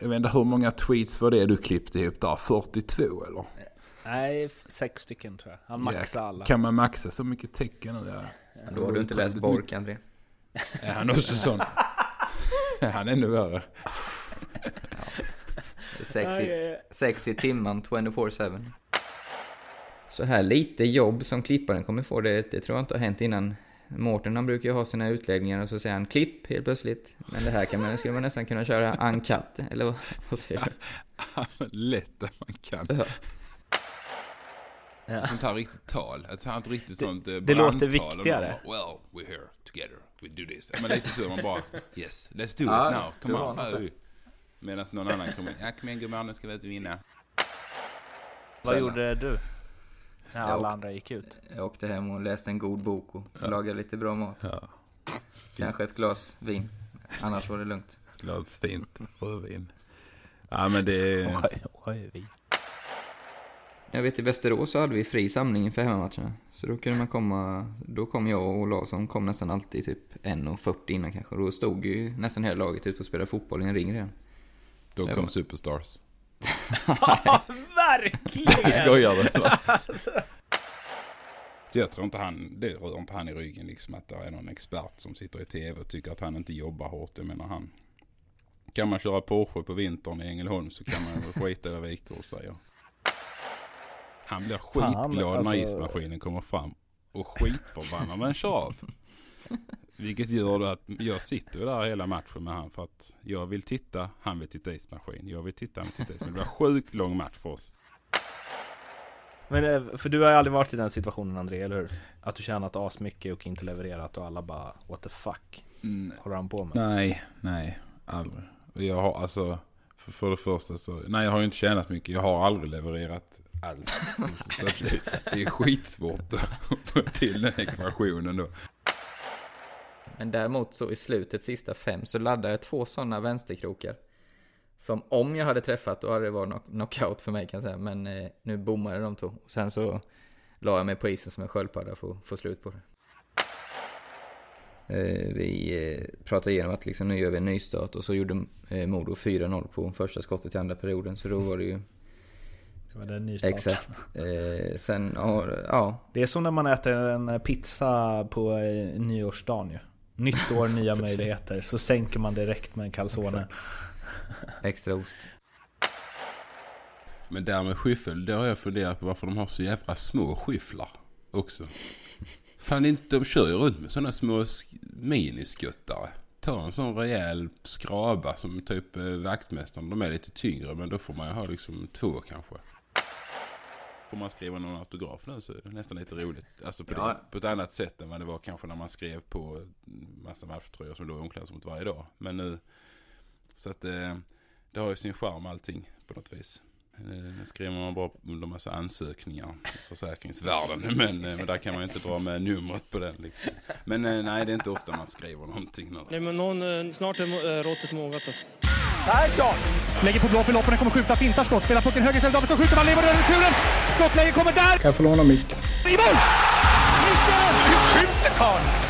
Jag vet inte hur många tweets var det du klippte ihop där? 42 eller? Nej, sex stycken tror jag. Han maxar alla. Kan man maxa så mycket tecken? Ja. Ja, då har du inte läst Bork, André. Är han också sån? han är ännu värre. Sex i, sex i timmen, 24-7. Så här lite jobb som klipparen kommer få, det, det tror jag inte har hänt innan. Mårten han brukar ju ha sina utläggningar och så säger han klipp helt plötsligt. Men det här kan man, skulle man nästan kunna köra uncut, eller vad, vad säger du? Lätt att man kan. Ja. Ja. Sånt här riktigt tal. Ett sånt riktigt det, sånt Det låter viktigare. Bara, well, we're here together. We do this. Men lite så man bara, yes, let's do Ja, it now. Come on. något. Medan någon annan kommer in. Ja, kom igen gumman, nu ska vi ut och vinna. Vad Sällan. gjorde du? När Jag alla åkte- andra gick ut? Jag åkte hem och läste en god bok och lagade lite bra mat. Ja, Kanske ett glas vin. Annars var det lugnt. glas fint. Rödvin. Ja, men det vi. Jag vet i Västerås så hade vi fri samling inför hemmamatcherna. Så då kunde man komma, då kom jag och Larsson kom nästan alltid typ 1.40 innan kanske. Då stod ju nästan hela laget ute och spelade fotboll i en ring redan. Då kom var- Superstars. Verkligen! Skojar du? Jag tror inte han, det rör inte han i ryggen liksom att det är någon expert som sitter i tv och tycker att han inte jobbar hårt. Jag menar han. Kan man köra Porsche på vintern i Ängelholm så kan man väl skita i vad Wikegård säger. Han blir skitglad alltså- när ismaskinen kommer fram. Och skitförbannad när den kör av. Vilket gör att jag sitter där hela matchen med han för att jag vill titta, han vill titta ismaskin. Jag vill titta, han vill titta ismaskin. Det var sjukt lång match för oss. Men eh, för du har ju aldrig varit i den situationen André, eller hur? Att du tjänat asmycket och inte levererat och alla bara What the fuck Mm, håller han på med? Nej, nej, aldrig. Jag har alltså, för, för det första så, nej jag har ju inte tjänat mycket. Jag har aldrig levererat alls. Så, så, så det, det är skitsvårt att få till den ekvationen då. Men däremot så i slutet, sista fem, så laddade jag två sådana vänsterkrokar. Som om jag hade träffat, då hade det varit knock- knockout för mig kan jag säga. Men eh, nu bommade de två. Och sen så la jag mig på isen som en sköldpadda för att få slut på det. Eh, vi eh, pratade igenom att liksom, nu gör vi en nystart och så gjorde eh, Modo 4-0 på första skottet i andra perioden. Så då var det ju Det var en ny start. exakt. Eh, sen, ja, ja, Det är som när man äter en pizza på eh, nyårsdagen ju. Nytt år, nya möjligheter. Så sänker man direkt med en calzone. extra ost. Men där med skyffel, då har jag funderat på varför de har så jävla små skyfflar också. Fan inte, de kör ju runt med sådana små sk- miniskuttare. Ta en sån rejäl skraba som typ eh, vaktmästaren. De är lite tyngre men då får man ju ha liksom två kanske. Får man skriva någon autograf nu så är det nästan lite roligt. Alltså på, Ja. det, på ett annat sätt än vad det var kanske när man skrev på massa matchtröjor som låg i omklädningsrummet varje dag. Men nu, så att eh, det har ju sin charm allting på något vis. Eh, Nu skriver man bara under massa ansökningar i försäkringsvärlden. Men, eh, men där kan man ju inte dra med numret på den. Liksom. Men eh, nej, det är inte ofta man skriver någonting. Nu. Nej, men någon, snart är råttet mogat alltså. Persson! Lägger på blå för loppen, kommer skjuta, fintar skott, spelar pucken höger istället, Davidsson skjuter, man lever över returen! Skottläge kommer där! Kan jag få låna micken? I mål! Missar! Hur skjuter karln?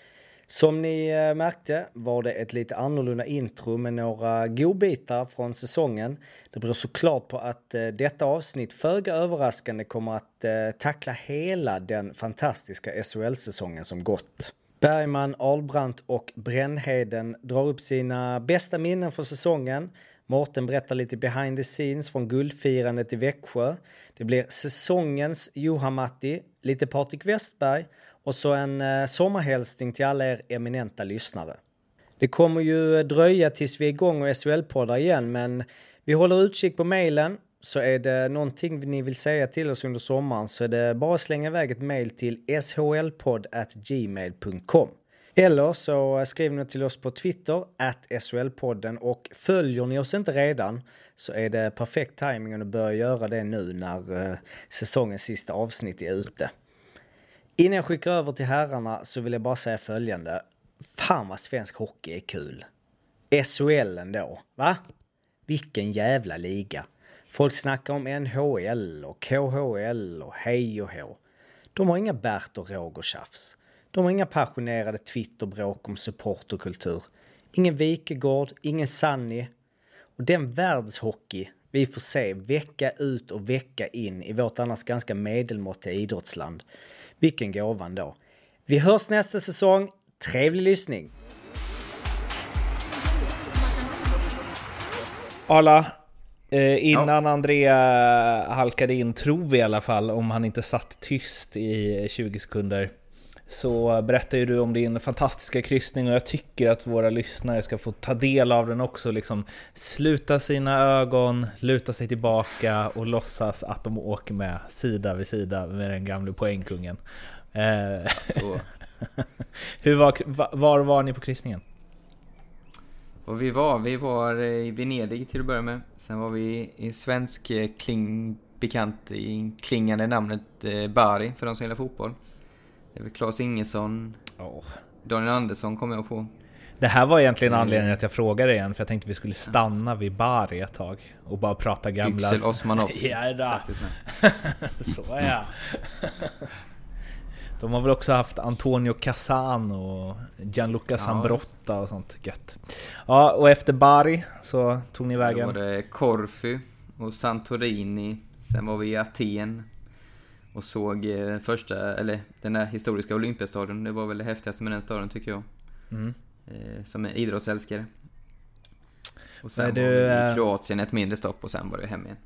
Som ni eh, märkte var det ett lite annorlunda intro med några godbitar från säsongen. Det beror såklart på att eh, detta avsnitt föga överraskande kommer att eh, tackla hela den fantastiska SHL-säsongen som gått. Bergman, Albrandt och Brännheden drar upp sina bästa minnen från säsongen. Mårten berättar lite behind the scenes från guldfirandet i Växjö. Det blir säsongens Johan Matti, lite Patrik Westberg och så en eh, sommarhälsning till alla er eminenta lyssnare. Det kommer ju dröja tills vi är igång och SHL-poddar igen men vi håller utkik på mejlen. Så är det någonting ni vill säga till oss under sommaren så är det bara att slänga iväg ett mejl till shlpodd@gmail.com. Eller så skriver ni till oss på Twitter, at SHL-podden och följer ni oss inte redan så är det perfekt timing att börja göra det nu när eh, säsongens sista avsnitt är ute. Innan jag skickar över till herrarna så vill jag bara säga följande. Fan vad svensk hockey är kul. SHL ändå, va? Vilken jävla liga. Folk snackar om NHL och KHL och hej och hå. De har inga Bert och Roger tjafs. De har inga passionerade Twitterbråk om supporterkultur. Ingen Wikegård, ingen Sunny. Och den världshockey vi får se vecka ut och vecka in i vårt annars ganska medelmåttiga idrottsland. Vilken gåva då. Vi hörs nästa säsong. Trevlig lyssning! Arla, eh, innan Andrea halkade in, tror vi i alla fall, om han inte satt tyst i 20 sekunder, så berättar ju du om din fantastiska kryssning och jag tycker att våra lyssnare ska få ta del av den också. Liksom sluta sina ögon, luta sig tillbaka och låtsas att de åker med sida vid sida med den gamle poängkungen. Eh, Så. hur var, va- var var ni på kryssningen? Och vi var, vi var i Venedig till att börja med. Sen var vi i svensk eh, kling, bekant i klingande namnet eh, Bari för de som gillar fotboll. Det är väl Claes Ingesson, Daniel Andersson kommer jag på. Det här var egentligen Mm. anledningen att jag frågade igen, för jag tänkte vi skulle stanna vid Bari ett tag och bara prata gamla... Yxel Osmanovski. ja, då. Klassiskt namn. Så ja. De har väl också haft Antonio Casano och Gianluca Zambrotta och sånt gött. Ja, och efter Bari så tog ni Då var vägen... det Korfu och Santorini. Sen var vi i Aten. Och såg eh, första, eller den där historiska Olympiastadion. Det var väl det häftigaste med den staden tycker jag. Mm. Eh, som är idrottsälskare. Och sen Nej, var du, vi eh, i Kroatien ett mindre stopp och sen var det hem igen.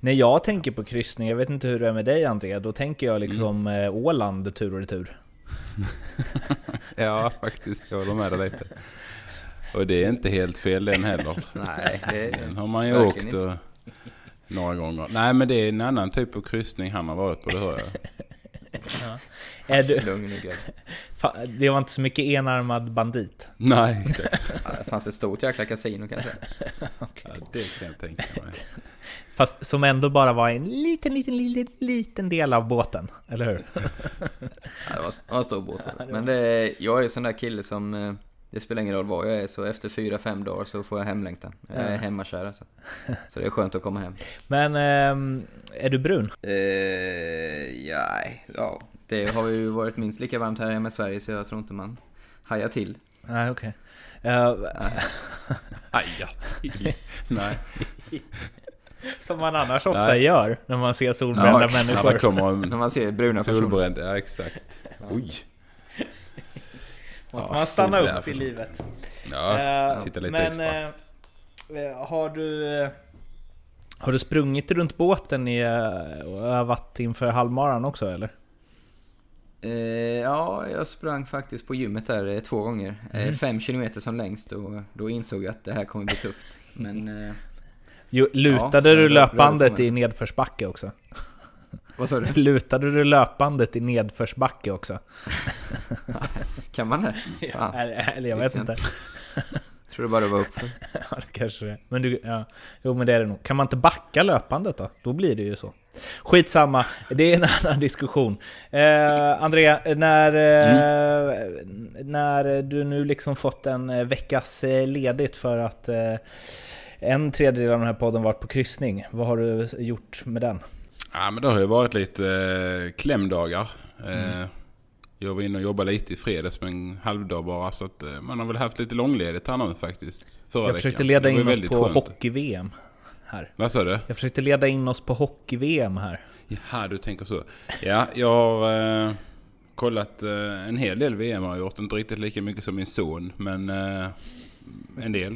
När jag tänker på kryssning, jag vet inte hur det är med dig André, då tänker jag liksom Mm. eh, Åland tur och retur. Ja, faktiskt. Jag håller med dig lite. Och det är inte helt fel den heller. Nej, det är Den har man ju verkligen åkt och, några gånger. Nej, men det är en annan typ av kryssning han har varit på, det hör jag. Är du... Lugn Det var inte så mycket enarmad bandit. Nej, exakt. Ja, Det fanns ett stort jäkla kasino kanske. Ja, det kan jag tänka mig. Fast som ändå bara var en liten, liten, liten, liten del av båten, eller hur? Ja, det var en stor båt. Men det, jag är ju sån där kille som... eh, Det spelar ingen roll var jag är, så efter fyra fem dagar så får jag hemlängtan. Jag är Ja. hemmakär alltså. Så det är skönt att komma hem. Men ehm, är du brun? Eh, ja, ja, det har ju varit minst lika varmt här hemma i Sverige så jag tror inte man hajar till. Nej, okej. Eh, Haja till. Nej. som man annars ofta Nej. gör när man ser solbrända Ja, När människor. kommer När man ser bruna personer. solbränd. Ja, exakt. Oj. Måste Ja, man stanna solbränd. upp i livet. Ja, Eh, titta lite men, extra. eh, har du... eh, Har du sprungit runt båten i, eh, och övat inför halvmaran också eller? Eh, ja, jag sprang faktiskt på gymmet där eh, två gånger. Eh, fem kilometer som längst och då insåg jag att det här kommer bli tufft. Men... Eh, Jo, lutade Ja, du löpbandet i nedförsbacke också? Vad sa du? Lutade du löpbandet i nedförsbacke också? Kan man det? Fan, Eller, jag vet jag inte. tror det bara var uppför. Ja, det kanske det. Men du, ja. Jo, men det är det nog. Kan man inte backa löpandet då? Då blir det ju så. Skitsamma, det är en annan diskussion. Eh, Andrea, när, eh, när du nu liksom fått en eh, veckas eh, ledigt för att eh, en tredjedel av den här podden varit på kryssning. Vad har du gjort med den? Ja, men det har ju varit lite eh, klämdagar. Eh, Mm. Jag var inne och jobbade lite i fredags med en halvdag bara. Så att eh, man har väl haft lite långledigt här nu faktiskt. Förra Jag försökte veckan. leda in oss på hockey-VM här. Vad sa du? Jag försökte leda in oss på hockey-VM här. Jaha, du tänker så. Ja, jag har eh, kollat eh, en hel del VM har jag gjort. Inte riktigt lika mycket som min son, men eh, en del.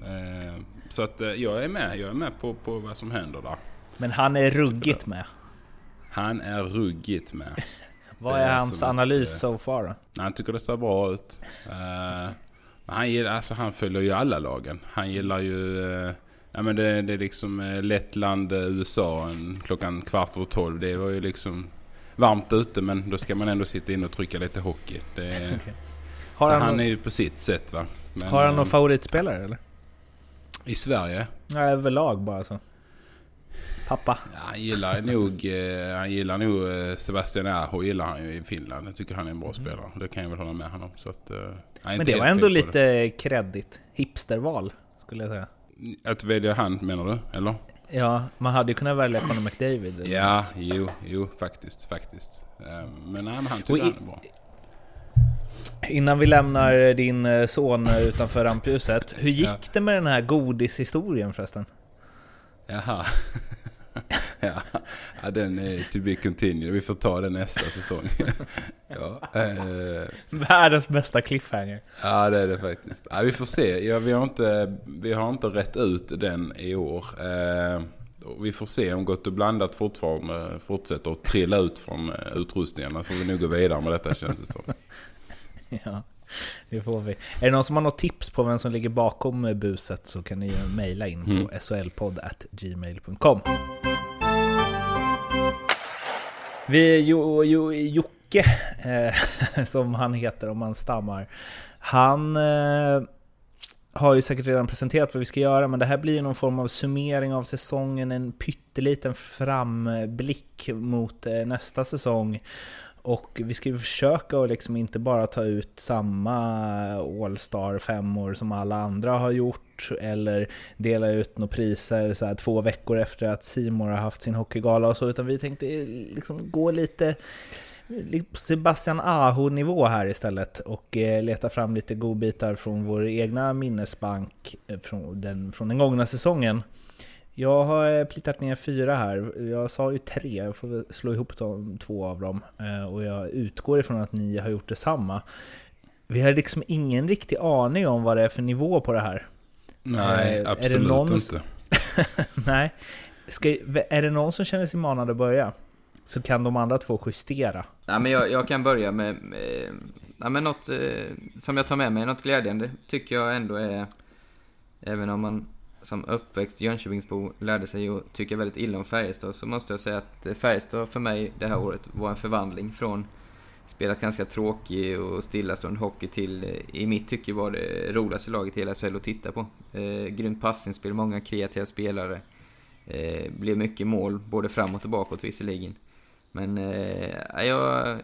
Eh, så att eh, jag är med. Jag är med på, på vad som händer där. Men han är ruggigt med. Han är ruggigt med. Vad är är hans som analys ett, so far? Han tycker det ser bra ut. Men han, gillar, alltså, han följer ju alla lagen. Han gillar ju... eh, ja, men det, det är liksom eh, Lettland, USA en, klockan kvart över tolv. Det var ju liksom... varmt ute men då ska man ändå sitta in och trycka lite hockey. Det är, Har så han, han, är ju på sitt sätt va. Men, har han någon favoritspelare eller? I Sverige? Ja, överlag bara så. Pappa. Ja, han gillar nog, eh, han gillar nog eh, Sebastian Aho gillar han ju i Finland. Jag tycker han är en bra spelare. Det kan jag väl hålla med honom. Så att, eh, Mm. Men det var ändå lite kreddigt. Hipsterval, skulle jag säga. Att välja han menar du? Eller? Ja, man hade ju kunnat välja Conor McDavid. eller Ja, jo, jo faktiskt. faktiskt. Eh, Men nej, han tycker i- han är bra. Innan vi lämnar din son utanför rampljuset. Hur gick Ja. det med den här godishistorien förresten? Jaha. ja. den är to be continued. Vi får ta den nästa säsong. ja, eh, Världens bästa cliffhanger. ja, det är det faktiskt. Ja, vi får se. Ja, vi, har inte, vi har inte rätt ut den i år. Eh, vi får se om Gott och blandat fortfarande fortsätter att trilla ut från eh, utrustningarna. får vi nog gå vidare med detta känns det som. Ja, det får vi. Är det någon som har något tips på vem som ligger bakom buset så kan ni ju mejla in Mm. på solpodd.gmail.com. Vi, jo, jo, Jocke, eh, som han heter om man stammar, han eh, har ju säkert redan presenterat vad vi ska göra, men det här blir ju någon form av summering av säsongen, en pytteliten framblick mot eh, nästa säsong. Och vi ska ju försöka att liksom inte bara ta ut samma All-star femmor som alla andra har gjort eller dela ut några priser så här två veckor efter att Simor har haft sin hockeygala och så, utan vi tänkte liksom gå lite på Sebastian Aho-nivå här istället och eh, leta fram lite godbitar från vår egna minnesbank eh, från den, från den gångna säsongen. Jag har eh, plittat ner fyra här. Jag sa ju tre, jag får slå ihop de två av dem. Eh, Och jag utgår ifrån att ni har gjort detsamma. Vi har liksom ingen riktig aning om vad det är för nivå på det här. Nej, Eh, är det absolut någon- inte. Nej. Ska, är det någon som känner sig manad att börja? Så kan de andra två justera. Nej, men jag, jag kan börja med, med ja, men något eh, som jag tar med mig, något glädjande tycker jag ändå är, även om man som uppväxt Jönköpingsbo lärde sig att tycka väldigt illa om Färjestad, så måste jag säga att Färjestad för mig det här året var en förvandling från spelat ganska tråkig och stillastående hockey till, eh, i mitt tycke var det roligaste laget i hela SHL att titta på. Eh, grymt passningsspel, många kreativa spelare. Eh, blev mycket mål, både framåt och bakåt visserligen. Men eh, jag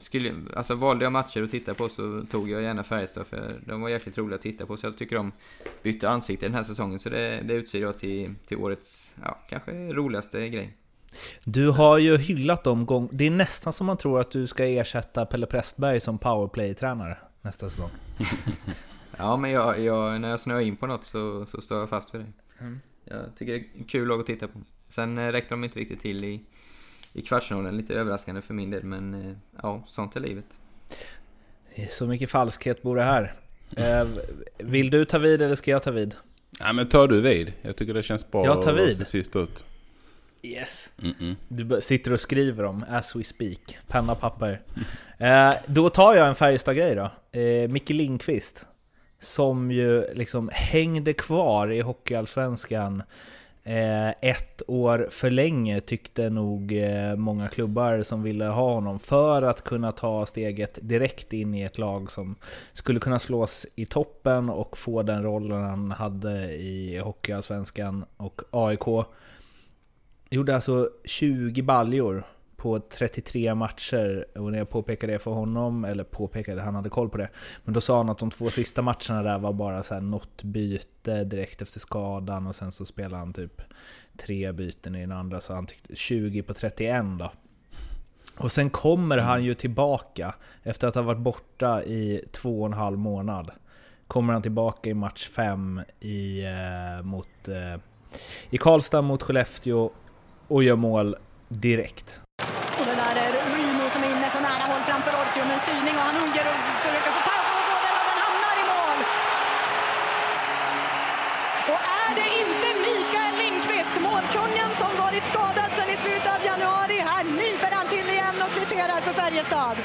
skulle, alltså valde jag matcher att titta på så tog jag gärna Färjestad för de var jäkligt roliga att titta på. Så jag tycker de bytte ansikte den här säsongen. Så det, det utser jag till, till årets, ja, kanske roligaste grej. Du har ju hyllat dem gång... Det är nästan som man tror att du ska ersätta Pelle Prästberg som powerplay-tränare nästa säsong. Ja, men jag, jag, när jag snöar in på något så, så står jag fast för det. Jag tycker det är kul lag att titta på. Sen eh, räckte de inte riktigt till i, i kvartsfinalen, lite överraskande för min del. Men eh, ja, sånt är livet. Så mycket falskhet bor det här. Eh, vill du ta vid eller ska jag ta vid? Nej men tar du vid. Jag tycker det känns bra Jag tar att vara vid. sist ut. Yes. Mm-mm. Du b- sitter och skriver om as we speak. Penna papper. Eh, då tar jag en Färjestad-grej då. Eh, Micke Lindqvist. Som ju liksom hängde kvar i Hockeyallsvenskan Eh, ett år för länge tyckte nog eh, många klubbar som ville ha honom för att kunna ta steget direkt in i ett lag som skulle kunna slås i toppen och få den rollen han hade i Hockeyallsvenskan och AIK. Gjorde alltså 20 baljor på 33 matcher och när jag påpekade det för honom, eller påpekade, han hade koll på det, men då sa han att de två sista matcherna där var bara så här något byte direkt efter skadan och sen så spelade han typ tre byten i den andra, så han tyckte 20 på 31 då. Och sen kommer han ju tillbaka efter att ha varit borta i två och en halv månad. Kommer han tillbaka i match 5 i, eh, mot, eh, i Karlstad mot Skellefteå och gör mål direkt. Kvitterar.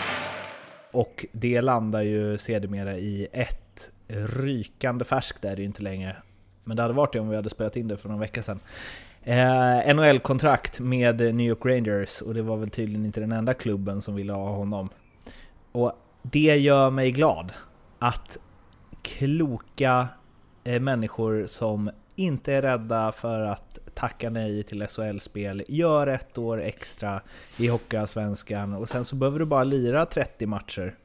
Och det landar ju sedermera i ett rykande färskt, det är det ju inte längre. Men det hade varit det om vi hade spelat in det för någon vecka sedan. Eh, NHL-kontrakt med New York Rangers och det var väl tydligen inte den enda klubben som ville ha honom. Och det gör mig glad att kloka eh, människor som inte är rädda för att tacka nej till SHL-spel, gör ett år extra i Hockeyallsvenskan och sen så behöver du bara lira 30 matcher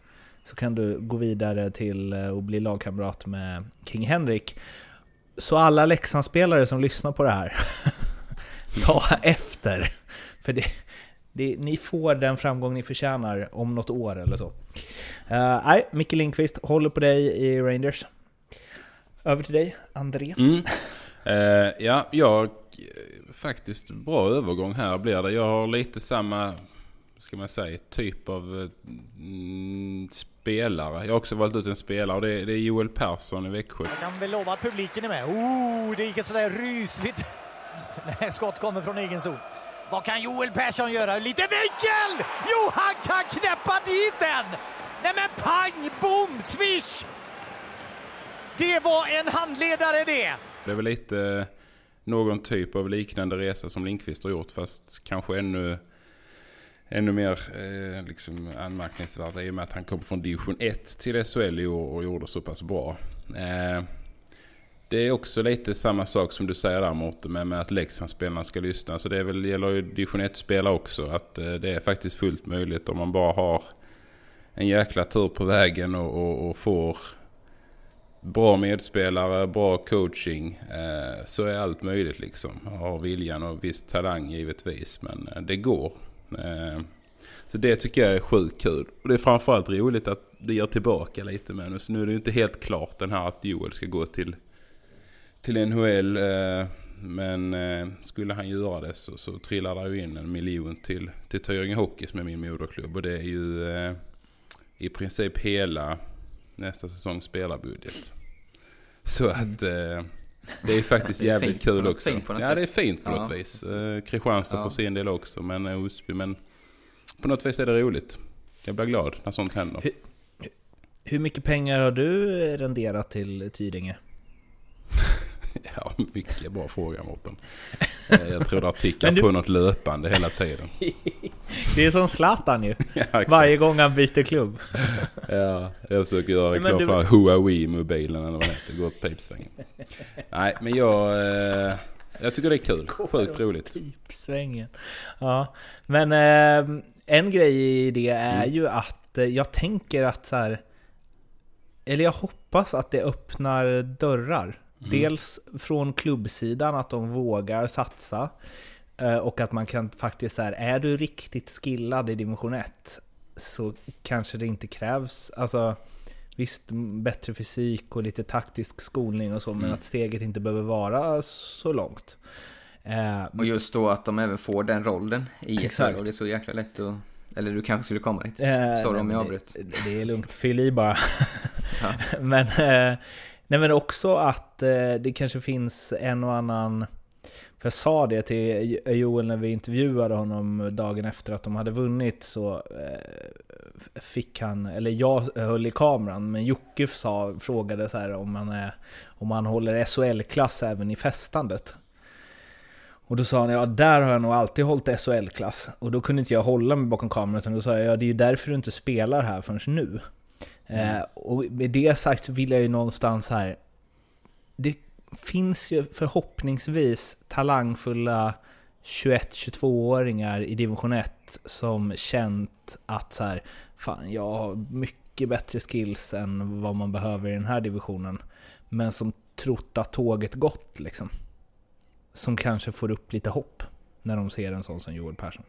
så kan du gå vidare till eh, och att bli lagkamrat med King Henrik. Så alla Leksandsspelare som lyssnar på det här, ta efter! För det, det, ni får den framgång ni förtjänar om något år eller så. Uh, nej, Micke Lindqvist håller på dig i Rangers. Över till dig, André. Mm. Uh, ja, jag... Faktiskt bra övergång här blir det. Jag har lite samma, ska man säga, typ av mm, spelare. Jag har också valt ut en spelare och det är, det är Joel Persson i Växjö. Jag kan väl lova att publiken är med. Oh, det gick ett sådär rysligt när skott kommer från egen zon. Vad kan Joel Persson göra? Lite vinkel! Jo, han kan knäppa dit den! Nej men pang, bom, swish! Det var en handledare det! Det är väl lite någon typ av liknande resa som Lindqvist har gjort fast kanske ännu, ännu mer eh, liksom anmärkningsvärt i och med att han kom från division 1 till SHL i år och gjorde så pass bra. Eh, det är också lite samma sak som du säger där Mårten med, med att Leksandsspelarna ska lyssna. Så det är väl, gäller ju division 1-spelare också. Att eh, det är faktiskt fullt möjligt om man bara har en jäkla tur på vägen och, och, och får bra medspelare, bra coaching. Eh, så är allt möjligt liksom. Har viljan och viss talang givetvis. Men eh, det går. Eh, så det tycker jag är sjukt kul. Och det är framförallt roligt att det ger tillbaka lite med nu. Så nu är det ju inte helt klart den här att Joel ska gå till, till NHL. Eh, men eh, skulle han göra det så, så trillar det ju in en miljon till, till Tyringe Hockey som är min moderklubb. Och det är ju eh, i princip hela nästa säsongs spelarbudget. Så Mm. att eh, det är faktiskt Det är jävligt kul också. ja det är fint på Ja. något vis. Eh, Kristianstad Ja. får sin del också men eh, Osby. Men på något vis är det roligt. Jag blir glad när sånt händer. Hur, hur mycket pengar har du renderat till Tyringe? Ja, mycket bra fråga Mårten. Eh, Jag tror det tickar Men du- på något löpande hela tiden. Det är som Zlatan ju. Ja. Varje gång han byter klubb. Ja, jag försöker göra reklam du- för Huawei-mobilen eller vad det heter. Gå åt pipsvängen. Nej, men jag... Eh, jag tycker det är kul. Sjukt roligt. Pipsvängen. Ja, men eh, en grej i det är Mm. ju att eh, jag tänker att så här. Eller jag hoppas att det öppnar dörrar. Mm. Dels från klubbsidan att de vågar satsa. Eh, Och att man kan faktiskt så här, är du riktigt skillad i division 1 så kanske det inte krävs, alltså visst bättre fysik och lite taktisk skolning och så, men Mm. att steget inte behöver vara så långt. Eh, Och just då att de även får den rollen i Exakt. och det är så jäkla lätt att... Eller du kanske skulle komma dit. Eh, Sorry om men jag avbröt. Det, det är lugnt, fyll i bara. Ja. men, eh, nej, men också att eh, det kanske finns en och annan... För jag sa det till Joel när vi intervjuade honom dagen efter att de hade vunnit så eh, fick han, eller jag höll i kameran, men Jocke sa, frågade så här om han, är, om han håller SHL-klass även i festandet. Och då sa han, ja där har jag nog alltid hållit SHL-klass. Och då kunde inte jag hålla mig bakom kameran, utan då sa jag, ja det är ju därför du inte spelar här förrän nu. Eh, och med det sagt så vill jag ju någonstans här, det finns ju förhoppningsvis talangfulla 21-22-åringar i division 1 som känt att så här, fan jag har mycket bättre skills än vad man behöver i den här divisionen. Men som trott att tåget gått liksom. Som kanske får upp lite hopp när de ser en sån som Joel Persson.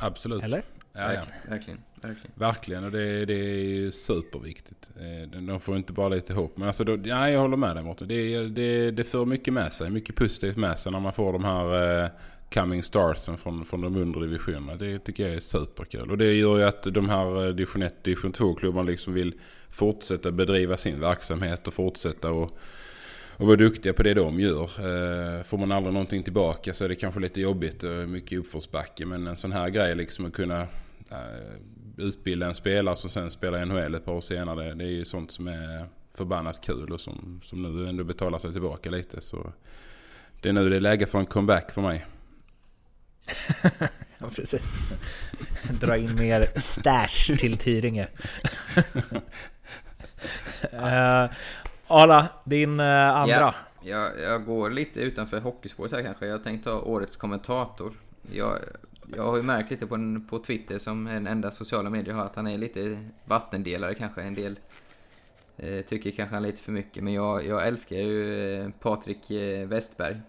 Absolut. Eller? Ja, ja. Verkligen, verkligen, verkligen. Och det, det är superviktigt. Eh, De får inte bara lite hopp. Men alltså, då, ja, jag håller med dig Mårten. Det, det, det för mycket med sig. Mycket positivt med sig när man får de här eh, coming starsen från, från de undre divisionerna. Det tycker jag är superkul. Och det gör ju att de här eh, division 1, division 2-klubbarna liksom vill fortsätta bedriva sin verksamhet och fortsätta och och vara duktiga på det de gör. Eh, Får man aldrig någonting tillbaka så är det kanske lite jobbigt och mycket uppförsbacke. Men en sån här grej liksom att kunna utbilda en spelare som sen spelar i NHL ett par år senare. Det är ju sånt som är förbannat kul och som, som nu ändå betalar sig tillbaka lite. Så Det är nu det är läge för en comeback för mig. ja, precis. Dra in mer stash till Tyringe. uh, Arla, din uh, andra. Ja, jag, jag går lite utanför hockeyspåret här kanske. Jag tänkte ta årets kommentator. Jag, jag har ju märkt lite på, på Twitter som den enda sociala medier har att han är lite vattendelare kanske. En del eh, tycker kanske han är lite för mycket. Men jag, jag älskar ju eh, Patrik eh, Westberg.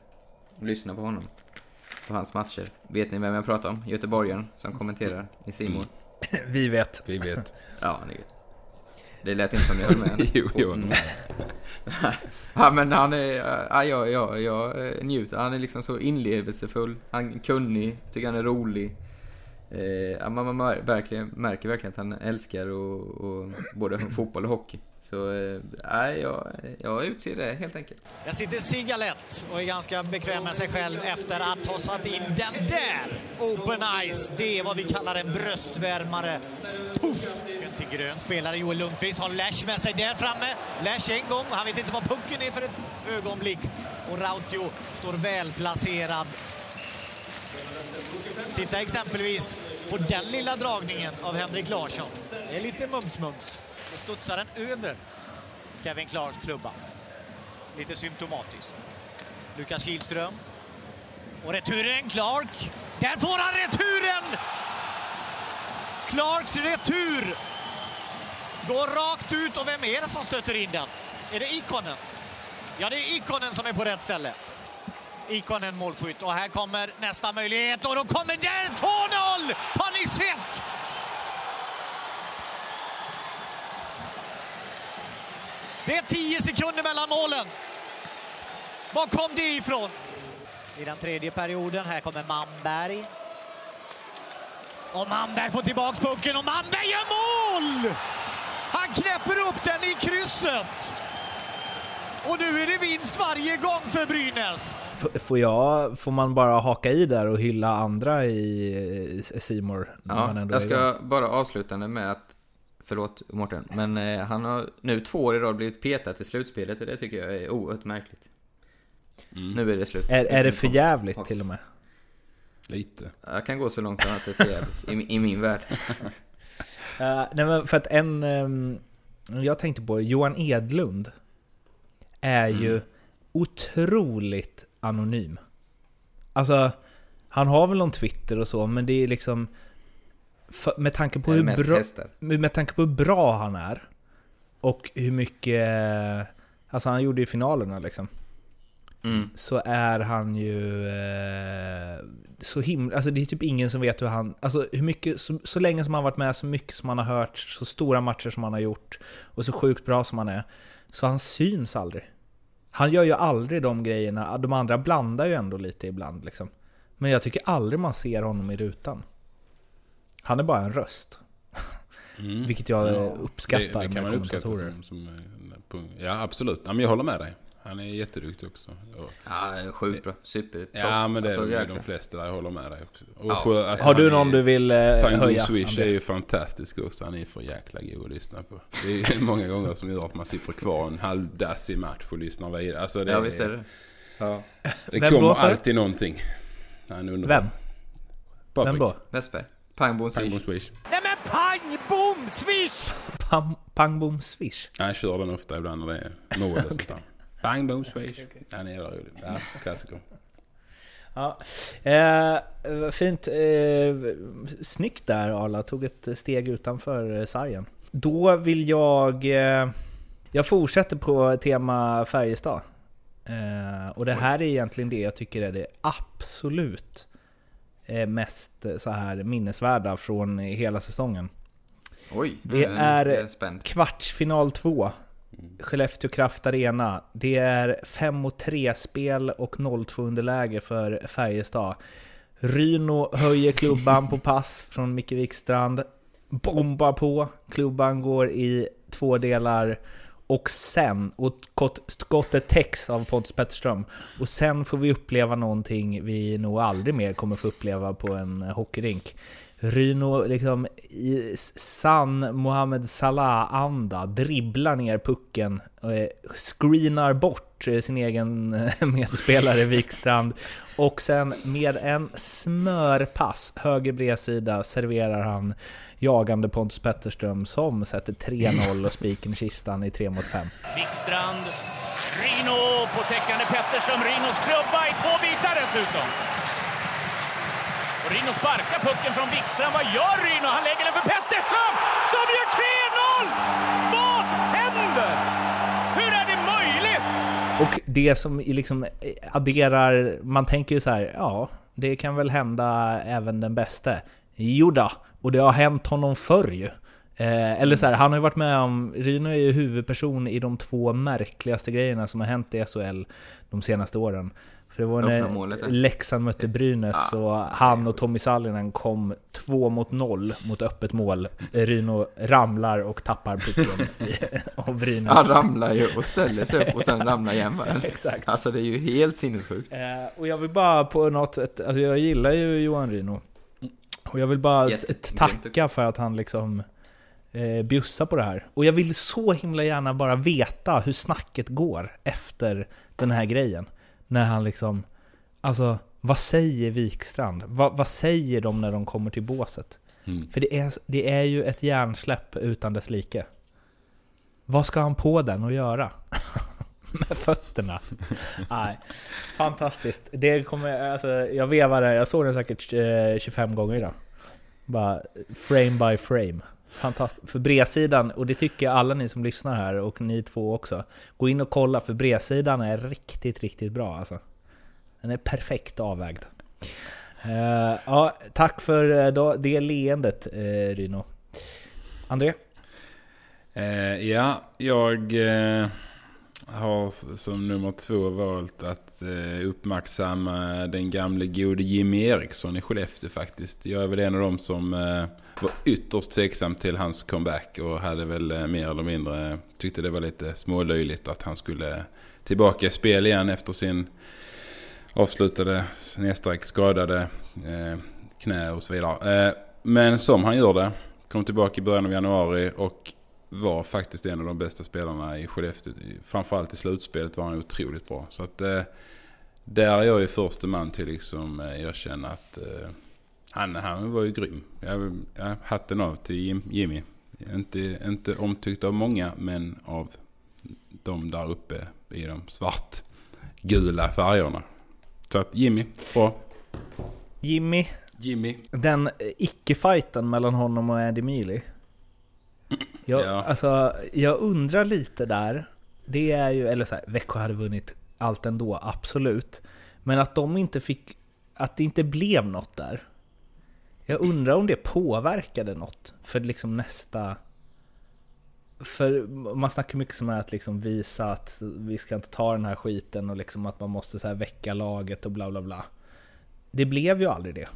Lyssna på honom. På hans matcher. Vet ni vem jag pratar om? Göteborgaren som kommenterar i Simon. Vi vet. Vi vet. ja, ni vet. Det lät inte som ni höll med. jo, jo. ja, men han är... Ja, ja, ja, jag njuter. Han är liksom så inlevelsefull. Han är kunnig. Tycker han är rolig. Eh, man, man verkligen, märker verkligen att han älskar och, och både fotboll och hockey. Så eh, jag, jag utser det helt enkelt. Där sitter Sigalet och är ganska bekväm med sig själv efter att ha satt in den där! Open Eyes, det är vad vi kallar en bröstvärmare. Puff! Till grön spelare Joel Lundqvist har Lash med sig där framme. Lash en gång, han vet inte vad pucken är för ett ögonblick. Och Rautio står välplacerad. Titta exempelvis på den lilla dragningen av Henrik Larsson. Det är lite mums-mums. Då studsar den över Kevin Clarks klubba. Lite symptomatiskt. Lukas Kihlström. Och returen Clark. Där får han returen! Clarks retur går rakt ut och vem är det som stöter in den? Är det Ikonen? Ja, det är Ikonen som är på rätt ställe. Ikonen målskytt och här kommer nästa möjlighet och då kommer den 2-0! Har ni sett? Det är 10 sekunder mellan målen. Var kom det ifrån? I den tredje perioden, här kommer Manberg. Och Manberg får tillbaks pucken och Manberg gör mål! Han knäpper upp den i krysset. Och nu är det vinst varje gång för Brynäs. Får, jag, får man bara haka i där och hylla andra i Simor? Ja, jag ska bara avsluta med att Förlåt Mårten, men eh, han har nu två år i rad blivit petad i slutspelet och det tycker jag är oerhört märkligt. Mm. Nu är det slut. Är, är det för jävligt till och med? Lite. Jag kan gå så långt att det är för jävligt i, i min värld. uh, nej men för att en... Um, jag tänkte på Johan Edlund är mm. ju otroligt anonym. Alltså, han har väl någon Twitter och så, men det är liksom med tanke på hur bra, med tanke på hur bra han är och hur mycket, alltså han gjorde ju finalerna liksom. Mm. Så är han ju eh, så himla, alltså det är typ ingen som vet hur han, alltså hur mycket, så, så länge som han varit med, så mycket som han har hört, så stora matcher som han har gjort och så sjukt bra som han är. Så han syns aldrig. Han gör ju aldrig de grejerna, de andra blandar ju ändå lite ibland liksom. Men jag tycker aldrig man ser honom i rutan. Han är bara en röst. Mm. Vilket jag ja, uppskattar det, det kan man uppskatta som, som, Ja, absolut. Ja, men jag håller med dig. Han är jätteduktig också. Ja, sjukt bra. Super. Ja, men det är alltså, de flesta där. Jag håller med dig också. Ja. alltså, Har du någon är, du vill uh, höja? Swish är ju fantastisk också. Han är för jäkla god att lyssna på. Det är många gånger som gör att man sitter kvar en halvdassig match och lyssnar vidare. Alltså, det, ja, visst är det. Ja. Det Vem kommer alltid någonting. Han Vem? Patrik. Vem då? Westberg. Pang bom swish. Swish. Nej men pang bom swish! Pang, pang bom swish? Jag kör den ofta ibland när det är mål och sånt där. Pang bom swish. Ja, det är roligt. Ja, klassiker. Ja, eh, fint. Eh, snyggt där Arla, tog ett steg utanför sargen. Då vill jag... Eh, jag fortsätter på tema Färjestad. Eh, och det här är egentligen det jag tycker är det absolut Eh, mest så här minnesvärda från hela säsongen. Oj, det är, är kvartsfinal 2. Skellefteå Kraft Arena. Det är 5 3 spel och 0-2 underläge för Färjestad. Ryno höjer klubban på pass från Micke Wikstrand. Bombar på. Klubban går i två delar. Och sen, och skottet täcks av Pontus Petterström. Och sen får vi uppleva någonting vi nog aldrig mer kommer få uppleva på en hockeyrink. Ryno liksom i sann Mohamed Salah-anda dribblar ner pucken, och screenar bort eh, sin egen eh, medspelare Wikstrand och sen med en smörpass, höger bredsida, serverar han jagande Pontus Petterström som sätter 3-0 och spiken i kistan i 3 mot 5. Wikstrand, Rino på täckande Pettersson, Rinos klubba i två bitar dessutom. Och Rino sparkar pucken från Wikstrand. Vad gör Rino? Han lägger den för Pettersson som gör 3-0! Vad händer? Hur är det möjligt? Och det som liksom eh, adderar, man tänker ju så här, ja, det kan väl hända även den bäste. Jodå, och det har hänt honom förr ju. Eh, eller så här, han har ju varit med om, Rino är ju huvudperson i de två märkligaste grejerna som har hänt i SHL de senaste åren. För det var när Leksand mötte Brynäs Ja. och han och Tommy Sallinen kom två mot noll mot öppet mål. Ryno ramlar och tappar pucken och Brynäs... Han ramlar ju och ställer sig upp och sen ramlar igen va? Exakt. Alltså det är ju helt sinnessjukt. Eh, och jag vill bara på något sätt, alltså jag gillar ju Johan Ryno. Och jag vill bara Jätte- tacka för att han liksom eh, bjussar på det här. Och jag vill så himla gärna bara veta hur snacket går efter den här grejen. När han liksom, alltså vad säger Wikstrand? Vad, vad säger de när de kommer till båset? Mm. För det är, det är ju ett hjärnsläpp utan dess like. Vad ska han på den att göra? Med fötterna? Nej, fantastiskt. Det kommer, alltså, jag vevade, jag såg den säkert eh, 25 gånger idag. Bara frame by frame. Fantastiskt. För bredsidan, och det tycker jag alla ni som lyssnar här och ni två också. Gå in och kolla för bredsidan är riktigt, riktigt bra alltså. Den är perfekt avvägd. Uh, ja, tack för eh, då, det leendet uh, Ryno. André? Uh, ja, jag har som nummer två valt att Eh, uppmärksamma den gamle gode Jimmy Eriksson i Skellefteå faktiskt. Jag är väl en av dem som eh, var ytterst tveksam till hans comeback och hade väl eh, mer eller mindre tyckte det var lite smålöjligt att han skulle tillbaka i spel igen efter sin avslutade snedstreck skadade knä och så vidare. Men som han gör det, kom tillbaka i början av januari och var faktiskt en av de bästa spelarna i Skellefteå. Framförallt i slutspelet var han otroligt bra. Så att eh, där är jag ju första man till liksom eh, erkänna att eh, han, han var ju grym. Jag, jag, hatten av till Jim, Jimmy. Inte, inte omtyckt av många men av de där uppe i de svartgula färgerna. Så att Jimmy, bra. Jimmy, Jimmy. den icke-fighten mellan honom och Eddie Mealy. Jag, Ja. alltså, jag undrar lite där. Det är ju, eller så här, Växjö hade vunnit allt ändå, absolut. Men att de inte fick, att det inte blev något där. Jag undrar om det påverkade något för liksom nästa... För man snackar mycket som är att liksom visa att vi ska inte ta den här skiten och liksom att man måste så väcka laget och bla bla bla. Det blev ju aldrig det.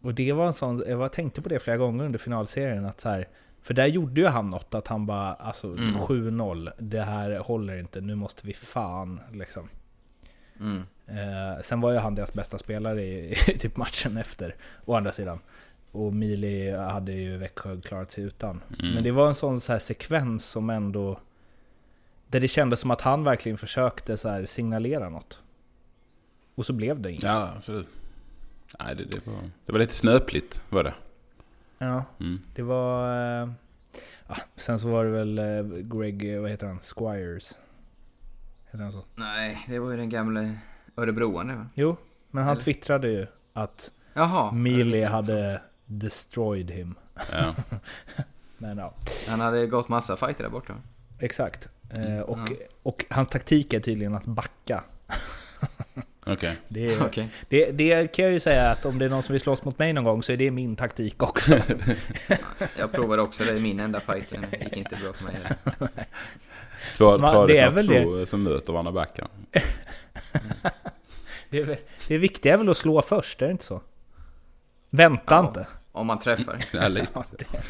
Och det var en sån, jag tänkte på det flera gånger under finalserien att så här, för där gjorde ju han något att han bara, alltså Mm. 7-0, det här håller inte, nu måste vi fan liksom. Mm. Eh, sen var ju han deras bästa spelare i, i typ matchen efter, å andra sidan. Och Mili hade ju Växjö klarat sig utan. Mm. Men det var en sån så här sekvens som ändå... Där det kändes som att han verkligen försökte så signalera något. Och så blev det inget. Ja, absolut. Nej, det, det, var, det var lite snöpligt var det. Ja, Mm. det var... eh, ja, sen så var det väl eh, Greg, eh, vad heter han? Squires? Heter han så? Nej, det var ju den gamla örebroan det va? Jo, men han Eller? twittrade ju att Jaha. Mili Ja, hade destroyed him. Ja. men ja, Han hade gått massa fighter där borta. exakt. Eh, och, ja. och hans taktik är tydligen att backa. Okej. Det, Okej. det, det kan jag ju säga att om det är någon som vill slåss mot mig någon gång så är det min taktik också. Jag provade också det i min enda fight, det gick inte bra för mig. Två, Man- två, det är två väl det. som möter varandra backar. det, är, det viktiga är väl att slå först, är det inte så? Vänta Ja. inte. Om man träffar. Ja, lite. Ja, det är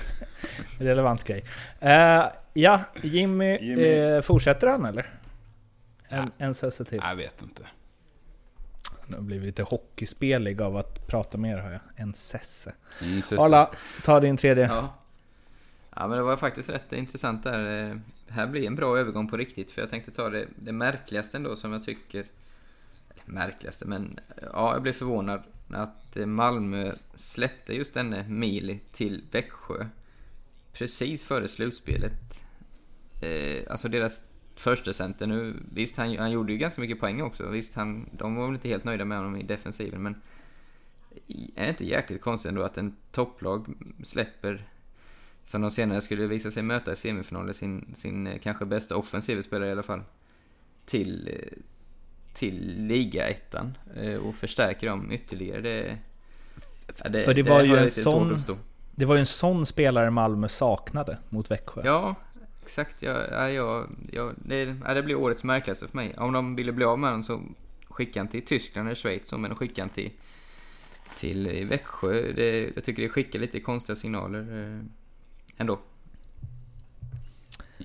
en relevant grej. Eh, ja, Jimmy, Jimmy. Eh, fortsätter han eller? En, en säsong till. Jag vet inte. Det har blivit lite hockeyspelig av att prata med er har jag. En sesse. Arla, ta din tredje. Ja. ja, men det var faktiskt rätt intressant där. Eh, Här blir en bra övergång på riktigt, för jag tänkte ta det, det märkligaste ändå som jag tycker... Eller märkligaste, men ja, jag blev förvånad att eh, Malmö släppte just denne Mili till Växjö precis före slutspelet. Eh, alltså deras första center nu, visst han, han gjorde ju ganska mycket poäng också, visst han, de var väl inte helt nöjda med honom i defensiven, men är det inte jäkligt konstigt ändå att en topplag släpper som de senare skulle visa sig möta i semifinalen, sin, sin eh, kanske bästa offensiva spelare i alla fall, till, eh, till ligaettan eh, och förstärker dem ytterligare. Det, det, För det var ju en sån... Det var ju en sån spelare Malmö saknade mot Växjö. Ja, exakt. Ja, ja, ja, ja, det, ja, det blir årets märkligaste för mig. Om de ville bli av med honom så skicka han till Tyskland eller Schweiz, men skicka han till, till Växjö. Det, jag tycker det skickar lite konstiga signaler eh, ändå.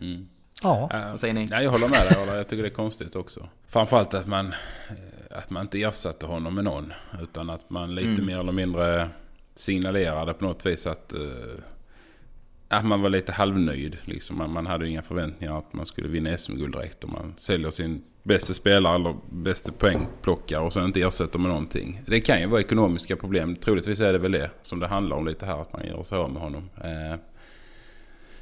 Mm. Ja. Vad säger ni? Nej, jag håller med dig. Jag tycker det är konstigt också. Framförallt att man, eh, att man inte ersatte honom med någon. Utan att man lite Mm. mer eller mindre signalerade på något vis att, eh, att man var lite halvnöjd. Liksom. Man, man hade ju inga förväntningar att man skulle vinna SM-guld direkt. Om man säljer sin bästa spelare eller bästa poängplockare och sen inte ersätter med någonting. Det kan ju vara ekonomiska problem. Troligtvis är det väl det som det handlar om lite här. Att man gör sig av med honom. Eh,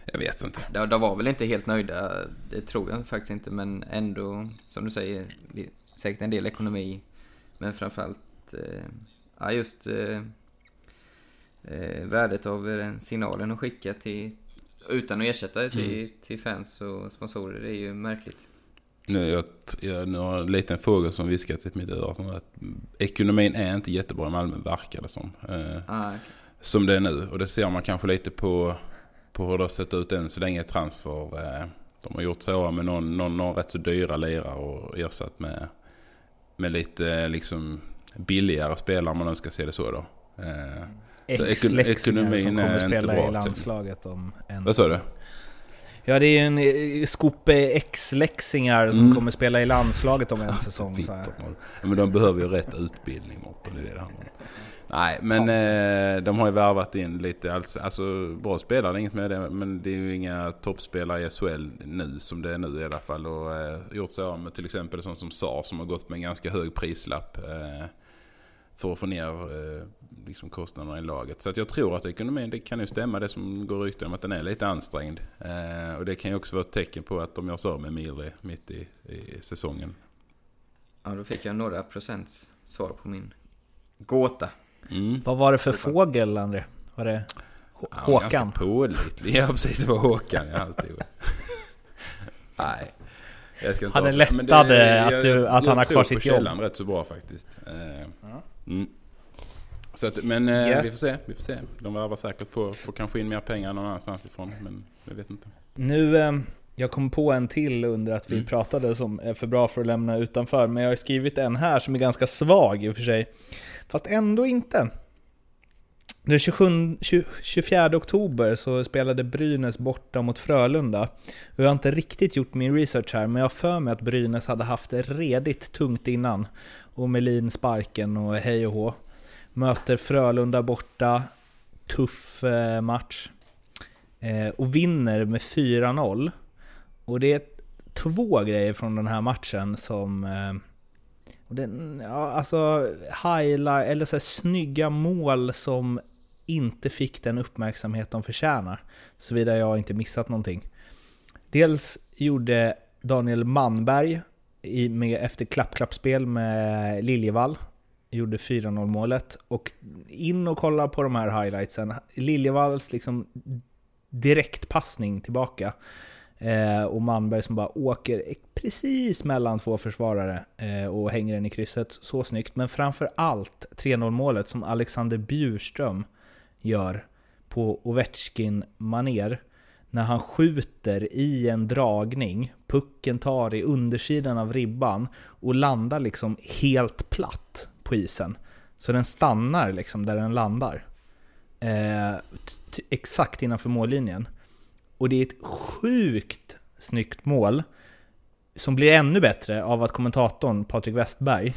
jag vet inte. De, de var väl inte helt nöjda, det tror jag faktiskt inte, men ändå, som du säger, säkert en del ekonomi. Men framförallt, eh, ja just eh, eh, värdet av eh, signalen att skicka till, utan att ersätta det till, Mm. till fans och sponsorer, det är ju märkligt. Nu, jag, jag, nu har en liten fågel som viskat i mitt öra. att Ekonomin är inte jättebra i Malmö, verkar det som. Eh, Ah, okej. Som det är nu. Och det ser man kanske lite på, på hur det har sett ut än så länge transfer. Eh, de har gjort sig av med någon, någon, någon rätt så dyra lirare och ersatt med, med lite eh, liksom billigare spelare om man nu ska se det så då. Eh, så Ex-läxingar som kommer spela bra, i landslaget om en Vad sa du? Ja, det är ju en eh, skope ex-läxingar som Mm. kommer spela i landslaget om en säsong. Så här. Ja, men de behöver ju rätt utbildning Mårten, det är det det handlar om. Nej, men eh, de har ju värvat in lite, alls, alltså bra spelare, inget med det. Men det är ju inga toppspelare i SHL nu som det är nu i alla fall. Och eh, gjort sig av med till exempel sånt som SAR som har gått med en ganska hög prislapp. Eh, för att få ner eh, liksom kostnaderna i laget. Så att jag tror att ekonomin, det kan ju stämma det som går rykten om att den är lite ansträngd. Eh, och det kan ju också vara ett tecken på att de gör sig av med Miri mitt i, i säsongen. Ja, då fick jag några procents svar på min gåta. Mm. Vad var det för fågel, André? Var det Hå- Ja, Håkan? Ganska pålitlig. Ja, precis. Det var Håkan. Ja. Nej. Jag ska inte Han är lättad, det- eh, att du- att han har kvar sitt Jag tror på jobb. källan rätt så bra faktiskt. Eh, Mm. Så att, men eh, vi får se. Vi får se. De värvar säkert på får kanske in mer pengar någon annanstans ifrån. Men jag vet inte. Nu, eh, jag kom på en till under att vi Mm. pratade som är för bra för att lämna utanför. Men jag har skrivit en här som är ganska svag i och för sig. Fast ändå inte. Den 27, 20 24 oktober så spelade Brynäs borta mot Frölunda. Jag har inte riktigt gjort min research här, men jag har för mig att Brynäs hade haft det redigt tungt innan. Och Melin sparken och hej och hå. Möter Frölunda borta. Tuff eh, match. Eh, och vinner med 4-0. Och det är två grejer från den här matchen som... Eh, och den, ja, alltså highlight, eller så här, snygga mål som inte fick den uppmärksamhet de förtjänar. Såvida jag inte missat någonting. Dels gjorde Daniel Manberg i, med, efter klapp-klapp-spel med Liljevall. Gjorde 4-0 målet. Och in och kolla på de här highlightsen. Liljevalls liksom direktpassning tillbaka. Eh, och Malmberg som bara åker precis mellan två försvarare eh, och hänger den i krysset. Så snyggt. Men framför allt 3-0 målet som Alexander Bjurström gör på Ovechkin maner när han skjuter i en dragning, pucken tar i undersidan av ribban och landar liksom helt platt på isen. Så den stannar liksom där den landar. Eh, exakt innanför mållinjen. Och det är ett sjukt snyggt mål som blir ännu bättre av att kommentatorn Patrik Westberg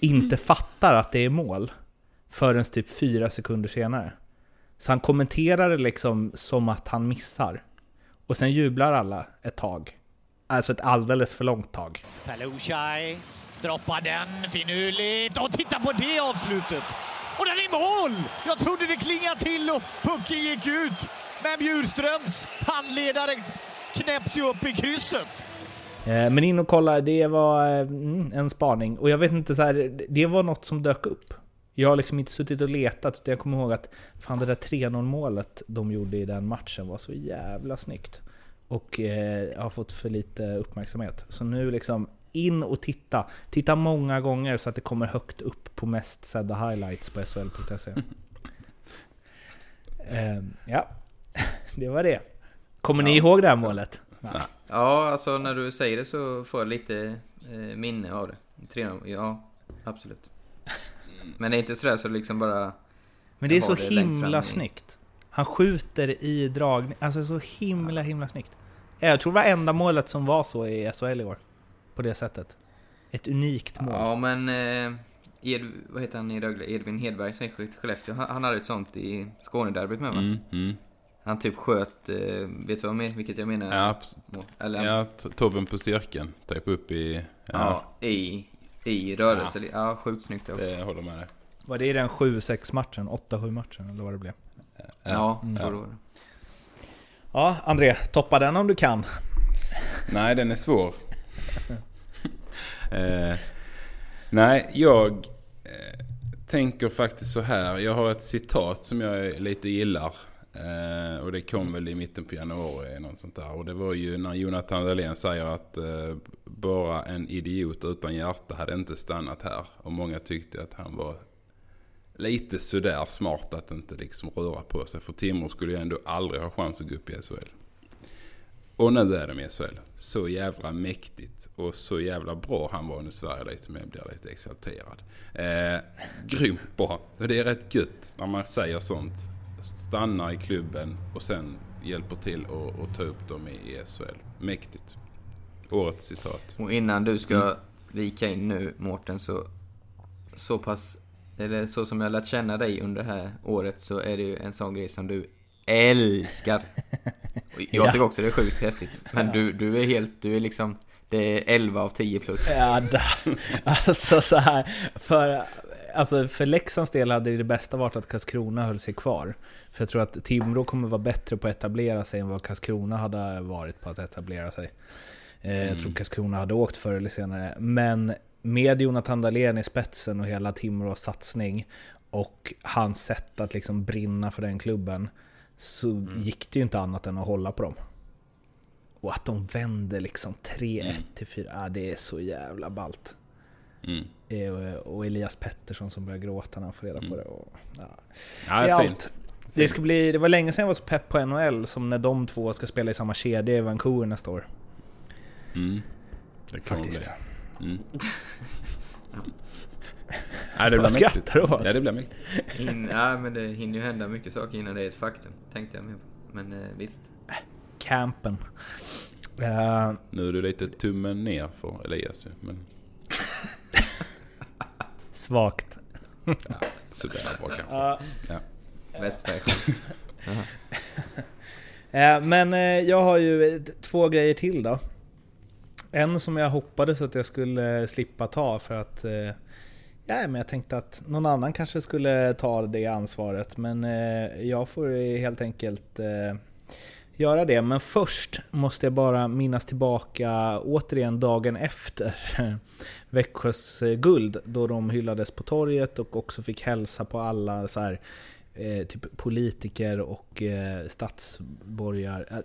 inte fattar att det är mål förrän typ fyra sekunder senare. Så han kommenterar det liksom som att han missar. Och sen jublar alla ett tag. Alltså ett alldeles för långt tag. Pelushaj droppar den finurligt och titta på det avslutet! Och den är i mål! Jag trodde det klingade till och pucken gick ut. Men Bjurströms handledare knäpps ju upp i krysset. Eh, Men in och kolla, det var eh, mm, en spaning. Och jag vet inte, så här, det var något som dök upp. Jag har liksom inte suttit och letat, utan jag kommer ihåg att fan det där 3-0 målet de gjorde i den matchen var så jävla snyggt. Och eh, har fått för lite uppmärksamhet. Så nu liksom in och titta. Titta många gånger så att det kommer högt upp på mest sedda highlights på SHL.se. eh, ja, det var det. Kommer ni ihåg det här målet? Nej. Ja, alltså när du säger det så får jag lite eh, minne av det. 3-0, ja, absolut. Men det är inte sådär så liksom bara... Men det är så fram himla i- snyggt. Han skjuter i dragning, alltså så himla himla snyggt. Jag tror det var enda målet som var så i SHL i år. På det sättet. Ett unikt mål. Ja, men... Eh, Ed, vad heter han i Rögle? Edvin Hedberg som är i Skellefteå. Han, han hade ett sånt i Skånederbyt med va? Mm, mm. Han typ sköt, eh, vet du vad med, vilket jag menar? Ja. Eller, ja, tobben på cirkeln. Typ upp i... ja. i, i rörelse. Ja, sjukt snyggt också. Det håller med dig. Var det i den 7-6 matchen? 8-7 matchen eller vad det blev? Ja, Mm. så var det. Ja, André, toppa den om du kan. Nej, den är svår. eh, nej, jag eh, tänker faktiskt så här. Jag har ett citat som jag lite gillar. Eh, och det kom väl i mitten på januari. Något sånt där. Och det var ju när Jonathan Dahlén säger att eh, bara en idiot utan hjärta hade inte stannat här. Och många tyckte att han var lite sådär smart att inte liksom röra på sig. För Timrå skulle ju ändå aldrig ha chans att gå upp i SHL. Och nu är de i SHL. Så jävla mäktigt och så jävla bra han var nu Sverige lite mer. blir lite exalterad. Eh, grymt bra. Och det är rätt gött när man säger sånt. Stannar i klubben och sen hjälper till och, och ta upp dem i, i SHL. Mäktigt. Årets citat. Och innan du ska Mm. vika in nu, Mårten, så... Så pass... Eller så som jag lärt känna dig under det här året så är det ju en sån grej som du älskar. Och jag Ja. tycker också det är sjukt häftigt. Men du, du är helt... Du är liksom... Det är 11 av 10 plus. Ja, alltså så här. För, alltså för Leksands del hade det bästa varit att Karlskrona höll sig kvar. För jag tror att Timrå kommer vara bättre på att etablera sig än vad Karlskrona hade varit på att etablera sig. Eh, Jag tror Karlskrona hade åkt förr eller senare. Men med Jonathan Dahlén i spetsen och hela Timrås satsning och hans sätt att liksom brinna för den klubben så gick det ju inte annat än att hålla på dem. Och att de vänder liksom 3-1 till 4, ja, det är så jävla ballt. Mm. Eh, Och Elias Pettersson som börjar gråta när han får reda på det. Och, ja. Ja, det är fint. allt. Det, ska bli, det var länge sedan jag var så pepp på NHL som när de två ska spela i samma kedja i Vancouver nästa år. Mm. Det kan Faktiskt. bli. Mm. ja, det blir skrattar du åt? Ja, det blir mäktigt. In, ja, men det hinner ju hända mycket saker innan det är ett faktum. Tänkte jag med. Men eh, visst. Campen. Eh, Nu är du lite tummen ner för Elias. Men svagt. sådär bra kanske. Ja. Ja. Westberg. Eh, Men eh, jag har ju två grejer till då. En som jag hoppades att jag skulle slippa ta för att eh, Ja, men jag tänkte att någon annan kanske skulle ta det ansvaret. Men jag får helt enkelt göra det. Men först måste jag bara minnas tillbaka återigen dagen efter Växjös eh, guld. Då de hyllades på torget och också fick hälsa på alla så här, eh, typ politiker och eh, stadsborgar. Eh,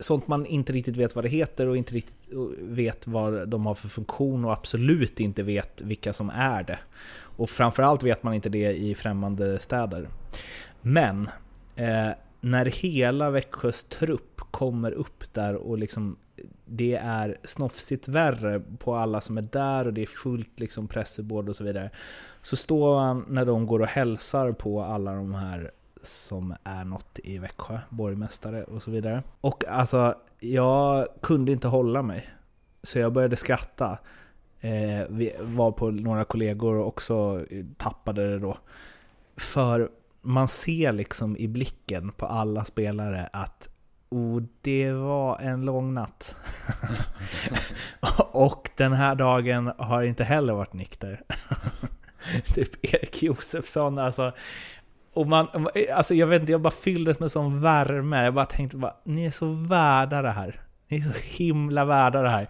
sånt man inte riktigt vet vad det heter och inte riktigt eh, vet vad de har för funktion och absolut inte vet vilka som är det. Och framförallt vet man inte det i främmande städer. Men eh, när hela Växjös trupp kommer upp där och liksom det är snofsigt värre på alla som är där och det är fullt liksom pressuppbåd och så vidare. Så står han när de går och hälsar på alla de här som är något i Växjö, borgmästare och så vidare. Och alltså, jag kunde inte hålla mig. Så jag började skratta. Eh, vi var på några kollegor och också tappade det då. För man ser liksom i blicken på alla spelare att oh, det var en lång natt. och den här dagen har inte heller varit nykter. typ Erik Josefsson, alltså. Och man, alltså jag vet inte, jag bara fylldes med sån värme. Jag bara tänkte bara, ni är så värda det här. Ni är så himla värda det här.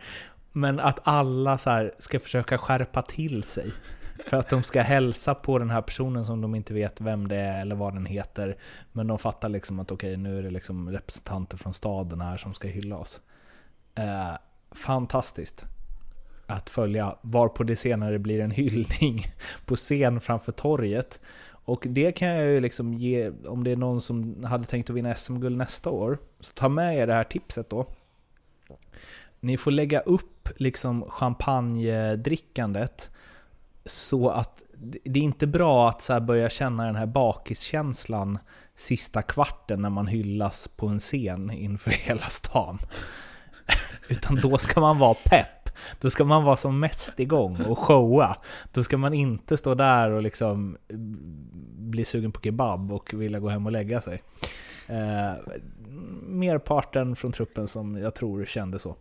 Men att alla så här ska försöka skärpa till sig. För att de ska hälsa på den här personen som de inte vet vem det är eller vad den heter. Men de fattar liksom att okej, okay, nu är det liksom representanter från staden här som ska hylla oss. Eh, fantastiskt att följa, varpå det senare blir en hyllning på scen framför torget. Och det kan jag ju liksom ge, om det är någon som hade tänkt att vinna SM-guld nästa år, så ta med er det här tipset då. Ni får lägga upp liksom champagnedrickandet så att det är inte bra att så börja känna den här bakiskänslan sista kvarten när man hyllas på en scen inför hela stan. Utan då ska man vara pepp. Då ska man vara som mest igång och showa. Då ska man inte stå där och liksom eh, bli sugen på kebab och vilja gå hem och lägga sig. Eh, merparten från truppen som jag tror kände så.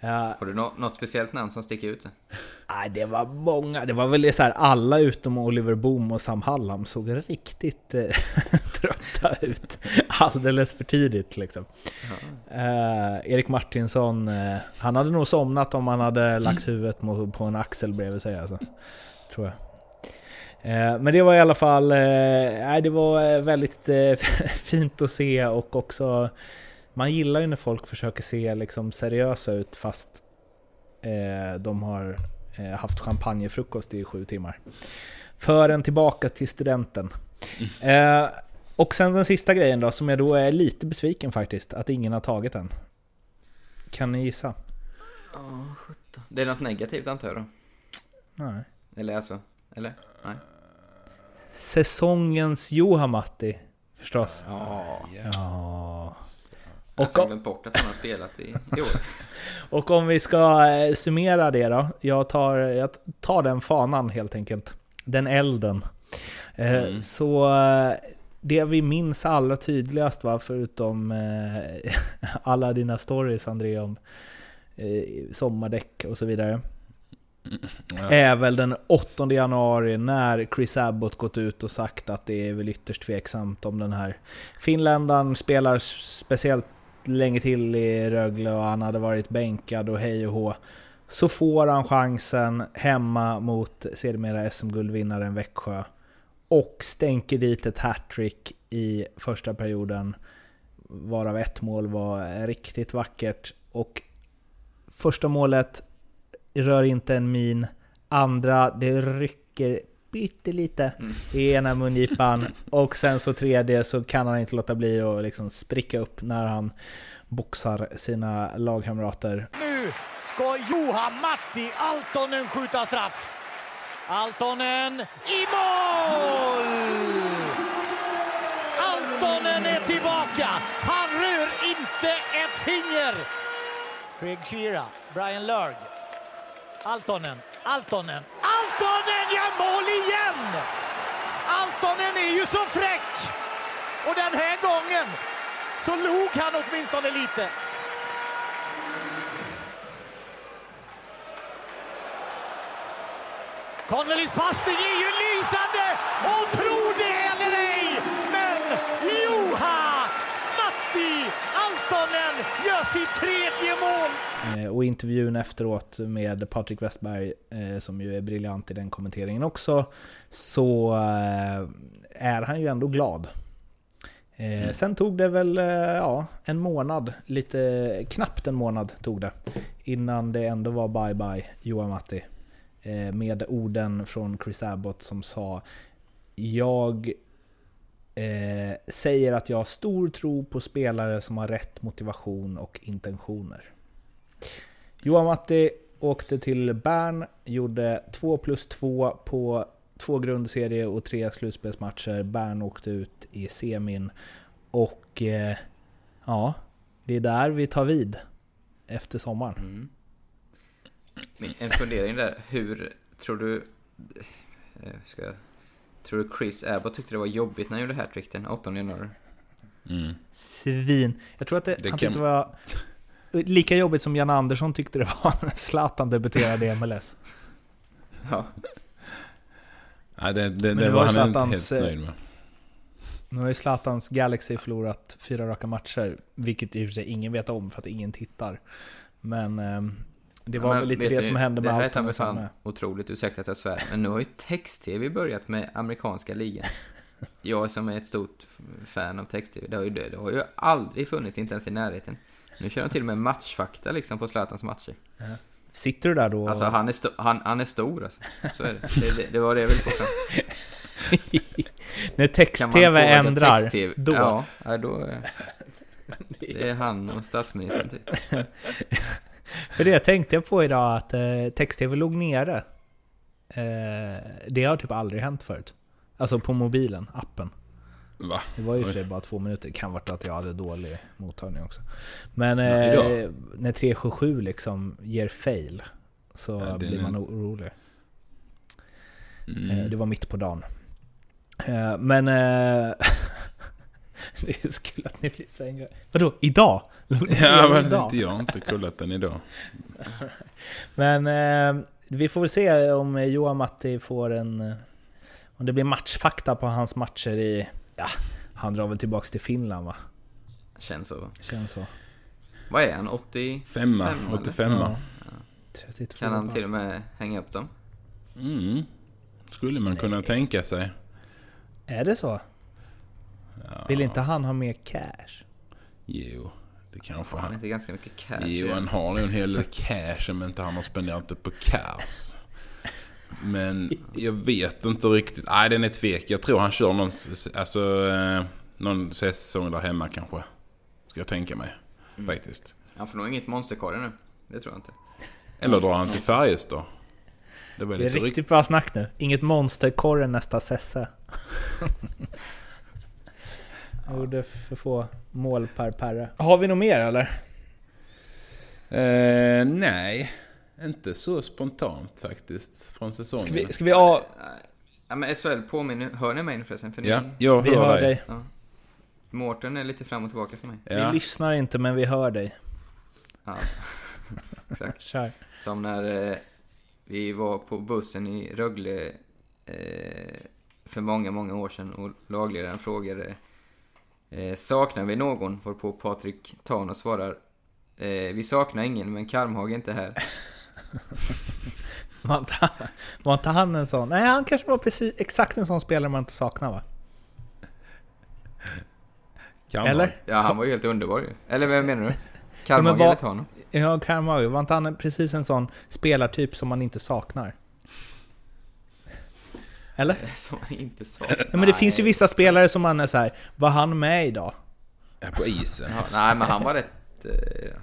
Har du något, något speciellt namn som sticker ut? Nej, det var många. Det var väl så här, alla utom Oliver Boom och Sam Hallam såg riktigt eh, trötta ut. Alldeles för tidigt liksom. Uh, Erik Martinsson, uh, han hade nog somnat om han hade lagt huvudet på en axel bredvid sig alltså. Tror jag. Men det var i alla fall, nej det var väldigt fint att se och också man gillar ju när folk försöker se liksom seriösa ut fast eh, de har eh, haft champagnefrukost i sju timmar. För en tillbaka till studenten. Mm. Eh, och sen den sista grejen då, som jag då är lite besviken faktiskt, att ingen har tagit den. Kan ni gissa? Oh, det är något negativt antar jag då? Nej. Eller alltså, eller? Nej. Säsongens Johamatti, förstås. Ja. ja. Och jag har glömt bort att han har spelat i, i år. och om vi ska eh, summera det då. Jag tar, jag tar den fanan helt enkelt. Den elden. Eh, mm. Så eh, det vi minns allra tydligast va, förutom alla dina stories André om sommardäck och så vidare. Mm. Är väl den 8 januari när Chris Abbott gått ut och sagt att det är väl ytterst tveksamt om den här finländaren spelar speciellt länge till i Rögle och han hade varit bänkad och hej och hå. Så får han chansen hemma mot sedermera SM-guldvinnaren Växjö. Och stänker dit ett hattrick i första perioden. Varav ett mål var riktigt vackert. Och första målet rör inte en min. Andra, det rycker pyttelite mm. i ena mungipan. Och sen så tredje så kan han inte låta bli att liksom spricka upp när han boxar sina lagkamrater. Nu ska Johan Matti Altonen skjuta straff. Altonen i mål! Altonen är tillbaka. Han rör inte ett finger. Craig Shearer, Brian Lurg. Altonen, Altonen, Altonen gör mål igen! Altonen är ju så fräck! Och den här gången så log han åtminstone lite. Connellys passning är ju lysande! Och tro det eller ej, men Juha Matti Altonen gör sitt tredje mål! Eh, och intervjun efteråt med Patrik Westberg, eh, som ju är briljant i den kommenteringen också, så eh, är han ju ändå glad. Mm. Sen tog det väl ja, en månad, lite knappt en månad tog det, innan det ändå var bye bye Johan Matti. Med orden från Chris Abbott som sa Jag eh, säger att jag har stor tro på spelare som har rätt motivation och intentioner. Johan Matti åkte till Bern, gjorde 2 plus 2 på två grundserie och tre slutspelsmatcher. Bern åkte ut i semin. Och eh, ja, det är där vi tar vid efter sommaren. Mm. En fundering där. Hur tror du... Hur Ska jag, tror du Chris Abbott tyckte det var jobbigt när han gjorde hattrick den 8 januari? Mm. Svin. Jag tror att det, Det han kan- tyckte det var lika jobbigt som Jan Andersson tyckte det var när Zlatan debuterade i MLS. Ja. Nej, det, det, det nu var har han inte Zlatans, helt eh, nöjd med. Nu har ju Zlatans Galaxy förlorat fyra raka matcher, vilket i och för sig ingen vet om för att ingen tittar. Men ehm, det var Ja, väl lite det du, som hände med Det här allt mig med fan otroligt, ursäkta att jag svär, men nu har ju text-tv börjat med amerikanska ligan. Jag som är ett stort fan av text-tv, det har ju, det, det har ju aldrig funnits, inte ens i närheten. Nu kör de till och med matchfakta liksom på Zlatans matcher. Sitter du där då? Alltså han är, sto- han, han är stor alltså. Så är det. Det, det, det var det jag ville få fram. När text-tv ändrar, text-TV? då? Ja, ja, då... Det är han och statsministern typ. För det tänkte jag på idag, att eh, text-tv låg nere. Eh, det har typ aldrig hänt förut. Alltså på mobilen, appen. Va? Det var ju för sig bara två minuter. Det kan vara att jag hade dålig mottagning också. Men eh, när 377 liksom ger fail så Ja, blir man orolig. Mm. Eh, det var mitt på dagen. Eh, men... Det är så kul att ni blir så engagerade. Vadå, idag? Ja, men idag? inte jag har inte kollat den idag. Men eh, vi får väl se om Johan Matti får en... eh, Om det blir matchfakta på hans matcher i... Ja, han drar väl tillbaks till Finland va? Känns så. Känns så. Vad är han? 80? Femma, Fem, eller? 85 Ja. 32 Kan han till och med hänga upp dem? mm. Skulle man kunna tänka sig. Är det så? Vill inte han ha mer cash? Jo, det kanske Han han. inte ganska mycket cash. Jo, han har nog en hel del cash om inte han har spenderat det på cash. Men jag vet inte riktigt. Nej, den är tvek. Jag tror han kör någon, alltså, eh, någon säsong där hemma kanske. Ska jag tänka mig. Mm. Faktiskt. Han får nog inget monsterkorre nu. Det tror jag inte. Eller drar han till Färjestad. Det Det är riktigt rykt. bra snack nu. Inget monsterkorre nästa sesse. Jag gjorde för få mål per perre. Har vi något mer eller? Eh, nej, inte så spontant faktiskt från säsongen. Ska vi, ska vi ha... Ja men SHL påminner, hör ni mig nu förresten? För Ja, ni, jag Vi hör, hör dig. dig. ja. Mårten är lite fram och tillbaka för mig. Ja. Vi lyssnar inte men vi hör dig. Ja. Exakt. Kör. Som när eh, vi var på bussen i Rögle eh, för många, många år sedan och lagledaren frågade eh, Saknar vi någon? Varpå Patrik Tano svarar eh, Vi saknar ingen, men Karmhag är inte här. Var inte, var inte han en sån? Nej, han kanske var precis exakt en sån spelare man inte saknar va? Kan Eller? Ja, han var ju helt underbar ju. Eller vad menar du? Ja, Karmhag men vad- eller Tano? Ja, Karmag, var inte han precis en sån spelartyp som man inte saknar? Eller? Som han inte sa. Ja, men det finns ju vissa spelare som man är så här. var han med idag? Ja, på isen. Ja, nej, men han var rätt... Eh,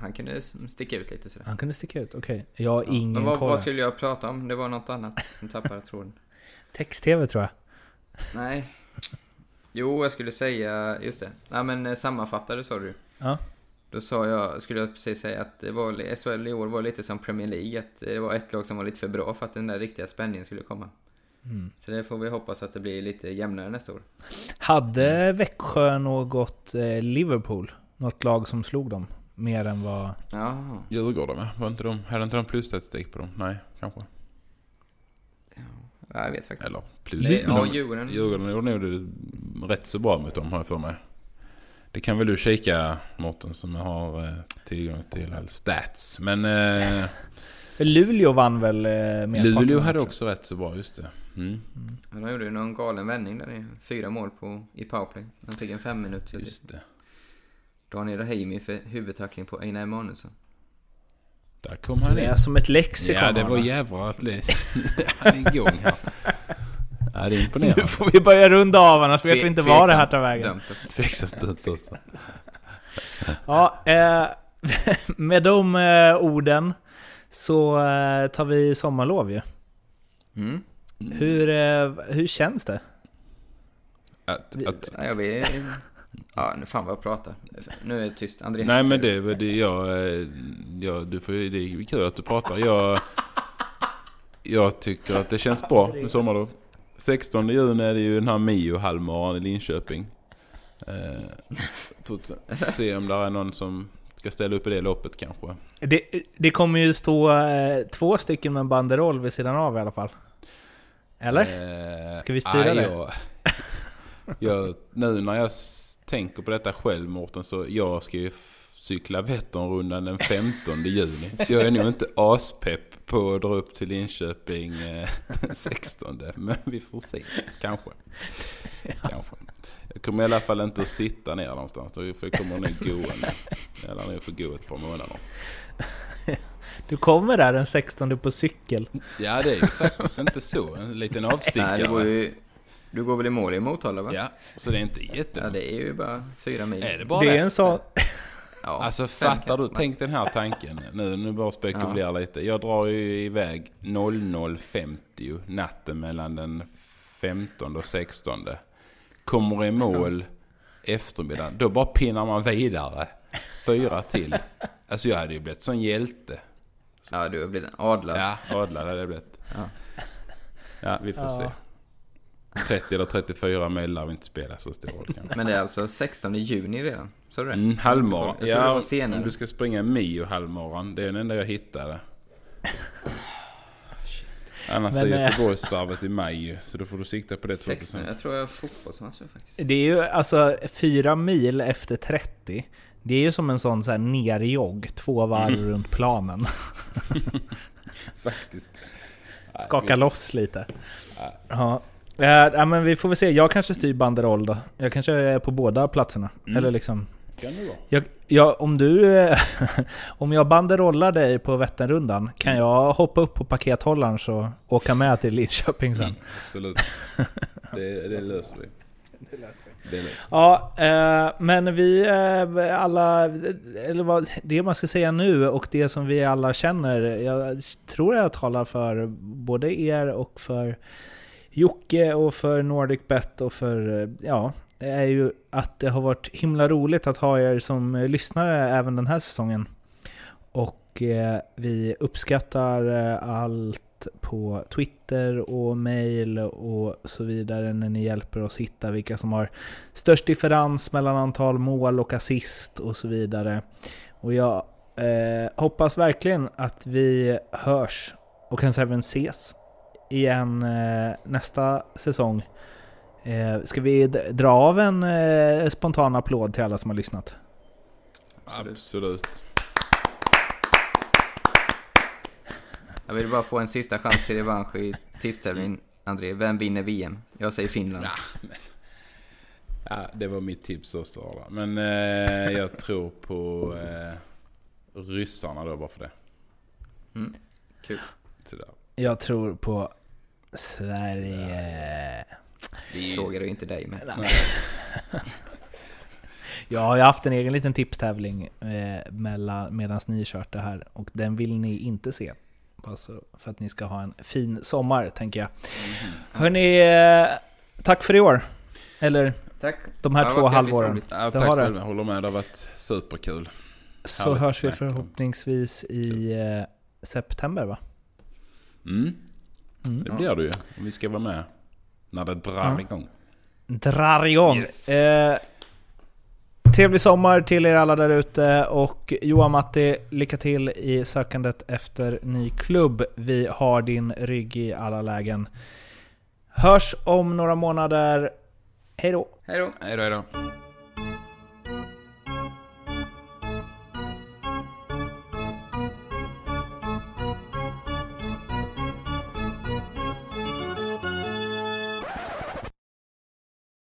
han kunde sticka ut lite sådär. Han kunde sticka ut, okej. Jag har ingen Men vad, koll. vad skulle jag prata om? Det var något annat som tappade tråden. Text-tv tror jag. Nej. Jo, jag skulle säga, just det. Nej men eh, sammanfattade sa du. Ja. Då sa jag, skulle jag precis säga att det var, SHL i år var lite som Premier League. Att det var ett lag som var lite för bra för att den där riktiga spänningen skulle komma. Mm. Så det får vi hoppas att det blir lite jämnare nästa år. Hade Växjö något eh, Liverpool? Något lag som slog dem? Mer än vad... Ja. Djurgården va? Var inte de, hade inte de plusstatistik på dem? Nej, kanske. Ja, jag vet faktiskt Eller plus. Men ja, de- Djurgården. Djurgården gjorde nog det rätt så bra mot dem har jag för mig. Det kan väl du kika Mårten som har eh, tillgång till all stats. Men eh, Luleå vann väl eh, Luleå hade också rätt så bra, just det. Mm. Ja, de gjorde ju någon galen vändning där i fyra mål på, i powerplay. De fick en fem minuter. Just det. Daniel Rahimi för huvudtackling på Einar Emanuelsson. Där kom han Det in. är som ett lexikon. Ja, det var jävla atlet. Han är igång här. Ja, det är imponerande. Nu får vi börja runda av annars vet vi inte var det här Tveksamt tar vägen. dömt. Tveksamt ut också. Ja, eh, med de eh, orden så eh, tar vi sommarlov ju. Mm. Hur, eh, hur känns det? Att, att, Ja, jag vet... Ja, nu fan vad jag pratar. Nu är det tyst. André. nej men det är jag, jag... Du får ju... Det är kul att du pratar. Jag... Jag tycker att det känns bra med sommarlov. 16 juni är det ju den här Mio-halvmaran i Linköping. Eh, se om det är någon som ska ställa upp i det loppet kanske. Det, det kommer ju stå eh, två stycken med en banderoll vid sidan av i alla fall. Eller? Eh, Ska vi styra nej, det? Jag, jag, nu när jag tänker på detta själv Mårten så jag ska ju cykla Vätternrundan den 15 juni. Så jag är nog inte aspepp på att dra upp till Linköping eh, den 16. Men vi får se. Kanske. Kanske. Jag kommer i alla fall inte att sitta ner någonstans. För jag kommer nog gå en, eller nog få gå ett par månader. Du kommer där den 16 på cykel. Ja det är ju faktiskt inte så. En liten avstickare. Nej, du går ju... Du går väl i mål i Motala va? Ja, så det är inte Ja, jättelångt. det är ju bara fyra mil. Är det bara Det det? är en sån... Ja, Alltså fattar du? Tänk den här tanken. Nu, nu bara spekulerar lite. Jag drar ju iväg 00.50 natten mellan den 15 och 16. Kommer i mål eftermiddagen. Då bara pinnar man vidare. Fyra till. Alltså jag hade ju blivit sån hjälte. Ja, du har blivit en adlad. Ja, adlad hade jag blivit. Ja. Ja, vi får Ja. se. 30 eller 34 mil lär vi inte spela så stor roll kanske. Men det är alltså 16 juni redan? Så du det? Mm, halvmaran. Det Ja, om du ska springa Mio halvmaran. Det är den enda jag hittade. Annars Men, är eh, Göteborgsvarvet i maj Så då får du sikta på det 16, 2000. jag tror jag har fotbollsmatcher faktiskt. Det är ju alltså fyra mil efter 30. Det är ju som en sån så här nerjogg, två varv Mm. runt planen. Faktiskt. Skaka visst. loss lite. Ja. Eh, ja, men vi får väl se. Jag kanske styr banderoll då. Jag kanske är på båda platserna. Mm. Eller liksom... Kan det vara. Jag, jag, om du... eh, om jag banderollar dig på Vätternrundan, kan Mm. jag hoppa upp på pakethållaren så åka med till Linköping sen? Mm, absolut. Det, det löser vi. Det löser vi. Ja, eh, men vi eh, alla, eller vad, det man ska säga nu och det som vi alla känner, jag tror jag talar för både er och för Jocke och för NordicBet och för, eh, ja, det är ju att det har varit himla roligt att ha er som lyssnare även den här säsongen. Och eh, vi uppskattar eh, allt allt på Twitter och mail och så vidare när ni hjälper oss hitta vilka som har störst differens mellan antal mål och assist och så vidare. Och jag eh, hoppas verkligen att vi hörs och kanske även ses igen eh, nästa säsong. Eh, ska vi dra av en eh, spontan applåd till alla som har lyssnat? Absolut. Jag vill bara få en sista chans till revansch i tipstävlingen. André, vem vinner VM? Jag säger Finland. Ja, det var mitt tips också. Arla. Men eh, jag tror på eh, ryssarna då bara för det. Mm. Kul. Sådär. Jag tror på Sverige. Frågar du inte dig men. Nej. Jag har ju haft en egen liten tipstävling eh, medan ni kört det här och den vill ni inte se. Bara för att ni ska ha en fin sommar tänker jag. Hörni, eh, tack för i år. Eller Tack. de här två halvåren. Ja, tack har själv. Jag håller med. Det har varit superkul. Så Härligt hörs vi förhoppningsvis i eh, september va? Mm. Mm. Det blir det ju. Om vi ska vara med när det drar Ja. igång. drar igång. Yes. Eh, trevlig sommar till er alla där ute och Johan Matti, lycka till i sökandet efter ny klubb. Vi har din rygg i alla lägen. Hörs om några månader. Hej då! Hej då! Hej då, hej då.